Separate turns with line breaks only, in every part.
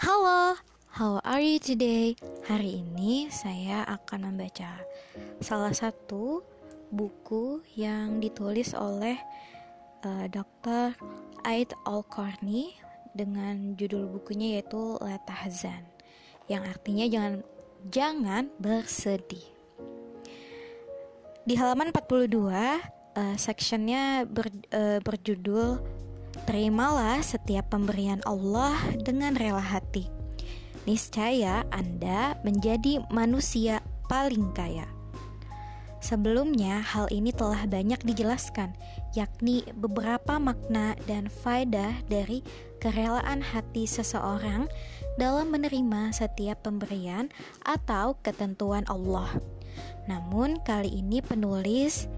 Halo, how are you today? Hari ini saya akan membaca salah satu buku yang ditulis oleh uh, Dr. Aid Al-Qarni dengan judul bukunya yaitu La Tahzan yang artinya jangan jangan bersedih. Di halaman 42 uh, sectionnya ber, uh, berjudul Terimalah setiap pemberian Allah dengan rela hati. Niscaya Anda menjadi manusia paling kaya. Sebelumnya, hal ini telah banyak dijelaskan, yakni beberapa makna dan faedah dari kerelaan hati seseorang dalam menerima setiap pemberian atau ketentuan Allah. Namun, kali ini penulis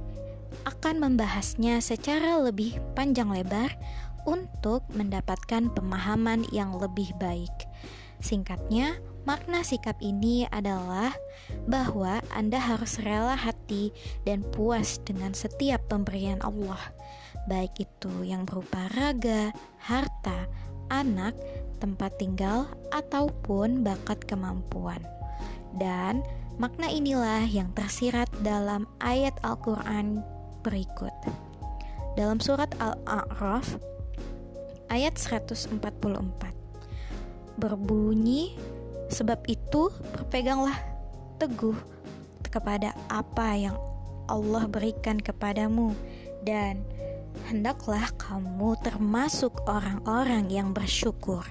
akan membahasnya secara lebih panjang lebar untuk mendapatkan pemahaman yang lebih baik. Singkatnya, makna sikap ini adalah bahwa Anda harus rela hati dan puas dengan setiap pemberian Allah, baik itu yang berupa raga, harta, anak, tempat tinggal, ataupun bakat kemampuan. Dan makna inilah yang tersirat dalam ayat Al-Quran berikut. Dalam surat Al-A'raf ayat 144 berbunyi sebab itu berpeganglah teguh kepada apa yang Allah berikan kepadamu dan hendaklah kamu termasuk orang-orang yang bersyukur.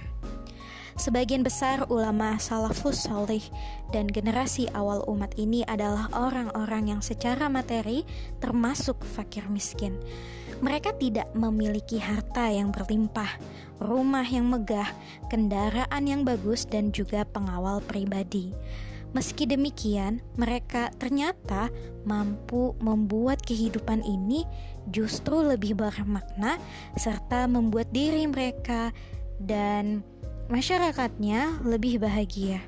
Sebagian besar ulama salafus salih dan generasi awal umat ini adalah orang-orang yang secara materi termasuk fakir miskin. Mereka tidak memiliki harta yang berlimpah, rumah yang megah, kendaraan yang bagus, dan juga pengawal pribadi. Meski demikian, mereka ternyata mampu membuat kehidupan ini justru lebih bermakna serta membuat diri mereka dan masyarakatnya lebih bahagia.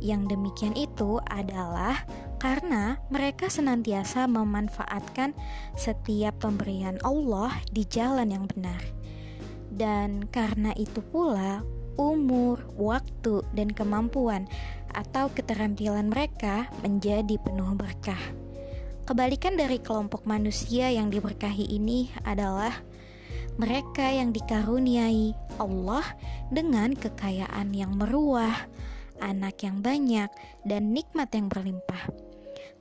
Yang demikian itu adalah karena mereka senantiasa memanfaatkan setiap pemberian Allah di jalan yang benar. Dan karena itu pula, umur, waktu, dan kemampuan atau keterampilan mereka menjadi penuh berkah. Kebalikan dari kelompok manusia yang diberkahi ini adalah mereka yang dikaruniai Allah dengan kekayaan yang meruah, anak yang banyak, dan nikmat yang berlimpah.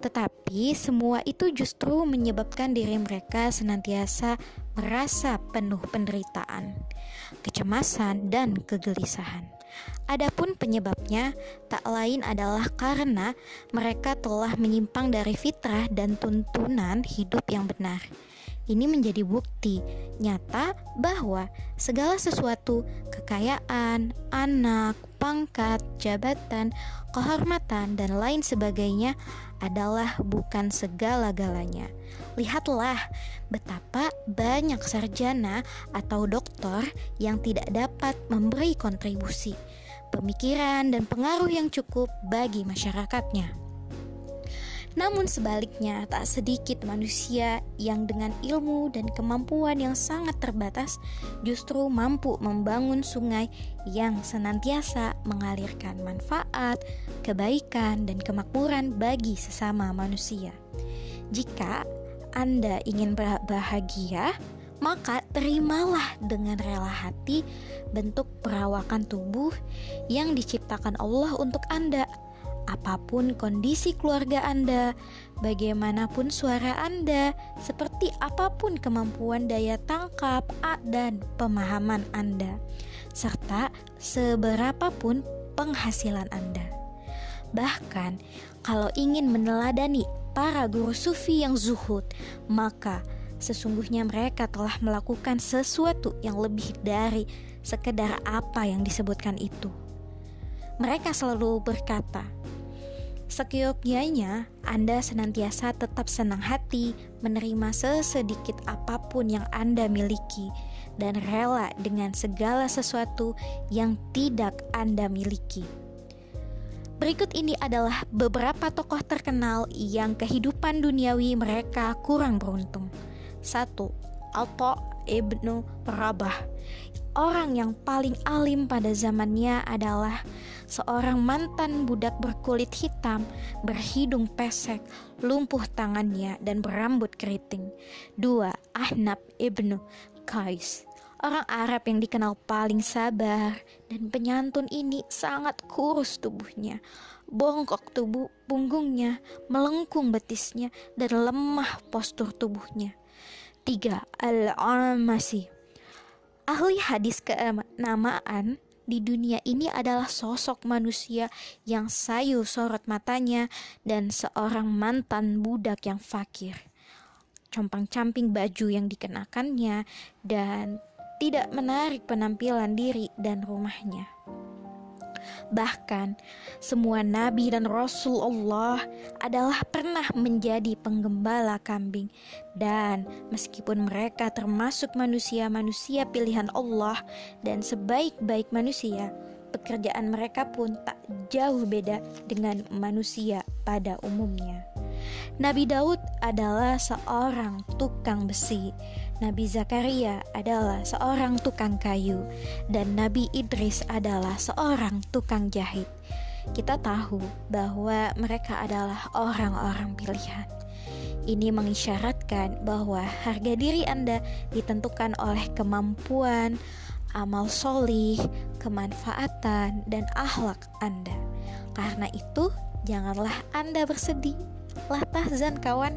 Tetapi semua itu justru menyebabkan diri mereka senantiasa merasa penuh penderitaan, kecemasan, dan kegelisahan. Adapun penyebabnya tak lain adalah karena mereka telah menyimpang dari fitrah dan tuntunan hidup yang benar. Ini menjadi bukti nyata bahwa segala sesuatu, kekayaan, anak, pangkat, jabatan, kehormatan, dan lain sebagainya adalah bukan segala-galanya. Lihatlah betapa banyak sarjana atau doktor yang tidak dapat memberi kontribusi, pemikiran, dan pengaruh yang cukup bagi masyarakatnya. Namun sebaliknya, tak sedikit manusia yang dengan ilmu dan kemampuan yang sangat terbatas justru mampu membangun sungai yang senantiasa mengalirkan manfaat, kebaikan, dan kemakmuran bagi sesama manusia. Jika Anda ingin bahagia, maka terimalah dengan rela hati bentuk perawakan tubuh yang diciptakan Allah untuk Anda apa pun kondisi keluarga Anda, bagaimanapun suara Anda, seperti apa pun kemampuan daya tangkap dan pemahaman Anda, serta seberapapun penghasilan Anda. Bahkan, kalau ingin meneladani para guru sufi yang zuhud, maka sesungguhnya mereka telah melakukan sesuatu yang lebih dari sekedar apa yang disebutkan itu. Mereka selalu berkata, Sekiyogyanya, Anda senantiasa tetap senang hati menerima sesedikit apa pun yang Anda miliki dan rela dengan segala sesuatu yang tidak Anda miliki. Berikut ini adalah beberapa tokoh terkenal yang kehidupan duniawi mereka kurang beruntung. 1. Alto ibnu Rabah orang yang paling alim pada zamannya adalah seorang mantan budak berkulit hitam, berhidung pesek, lumpuh tangannya, dan berambut keriting. Dua, Ahnab ibnu Qais. Orang Arab yang dikenal paling sabar dan penyantun ini sangat kurus tubuhnya, bongkok tubuh punggungnya, melengkung betisnya, dan lemah postur tubuhnya. Tiga, Al-Amasi. Ahli hadis kenamaan di dunia ini adalah sosok manusia yang sayu sorot matanya dan seorang mantan budak yang fakir. Compang-camping baju yang dikenakannya dan tidak menarik penampilan diri dan rumahnya. Bahkan, semua nabi dan rasul Allah adalah pernah menjadi penggembala kambing, dan meskipun mereka termasuk manusia-manusia pilihan Allah dan sebaik-baik manusia, pekerjaan mereka pun tak jauh beda dengan manusia pada umumnya. Nabi Daud adalah seorang tukang besi, Nabi Zakaria adalah seorang tukang kayu, dan Nabi Idris adalah seorang tukang jahit. Kita tahu bahwa mereka adalah orang-orang pilihan. Ini mengisyaratkan bahwa harga diri Anda ditentukan oleh kemampuan, amal solih, kemanfaatan, dan akhlak Anda. Karena itu, janganlah Anda bersedih lah tahzan kawan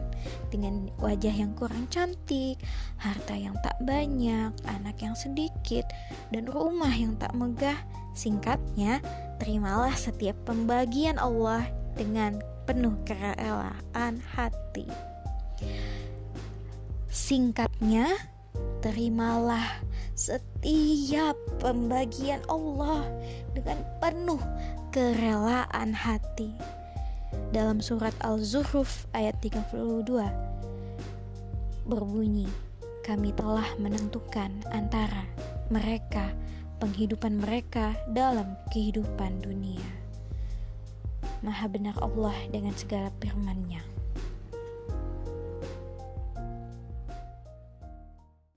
dengan wajah yang kurang cantik, harta yang tak banyak, anak yang sedikit, dan rumah yang tak megah. Singkatnya, terimalah setiap pembagian Allah dengan penuh kerelaan hati. Singkatnya, terimalah setiap pembagian Allah dengan penuh kerelaan hati dalam surat Al-Zuhruf ayat 32 berbunyi, kami telah menentukan antara mereka penghidupan mereka dalam kehidupan dunia. Maha benar Allah dengan segala firman-Nya.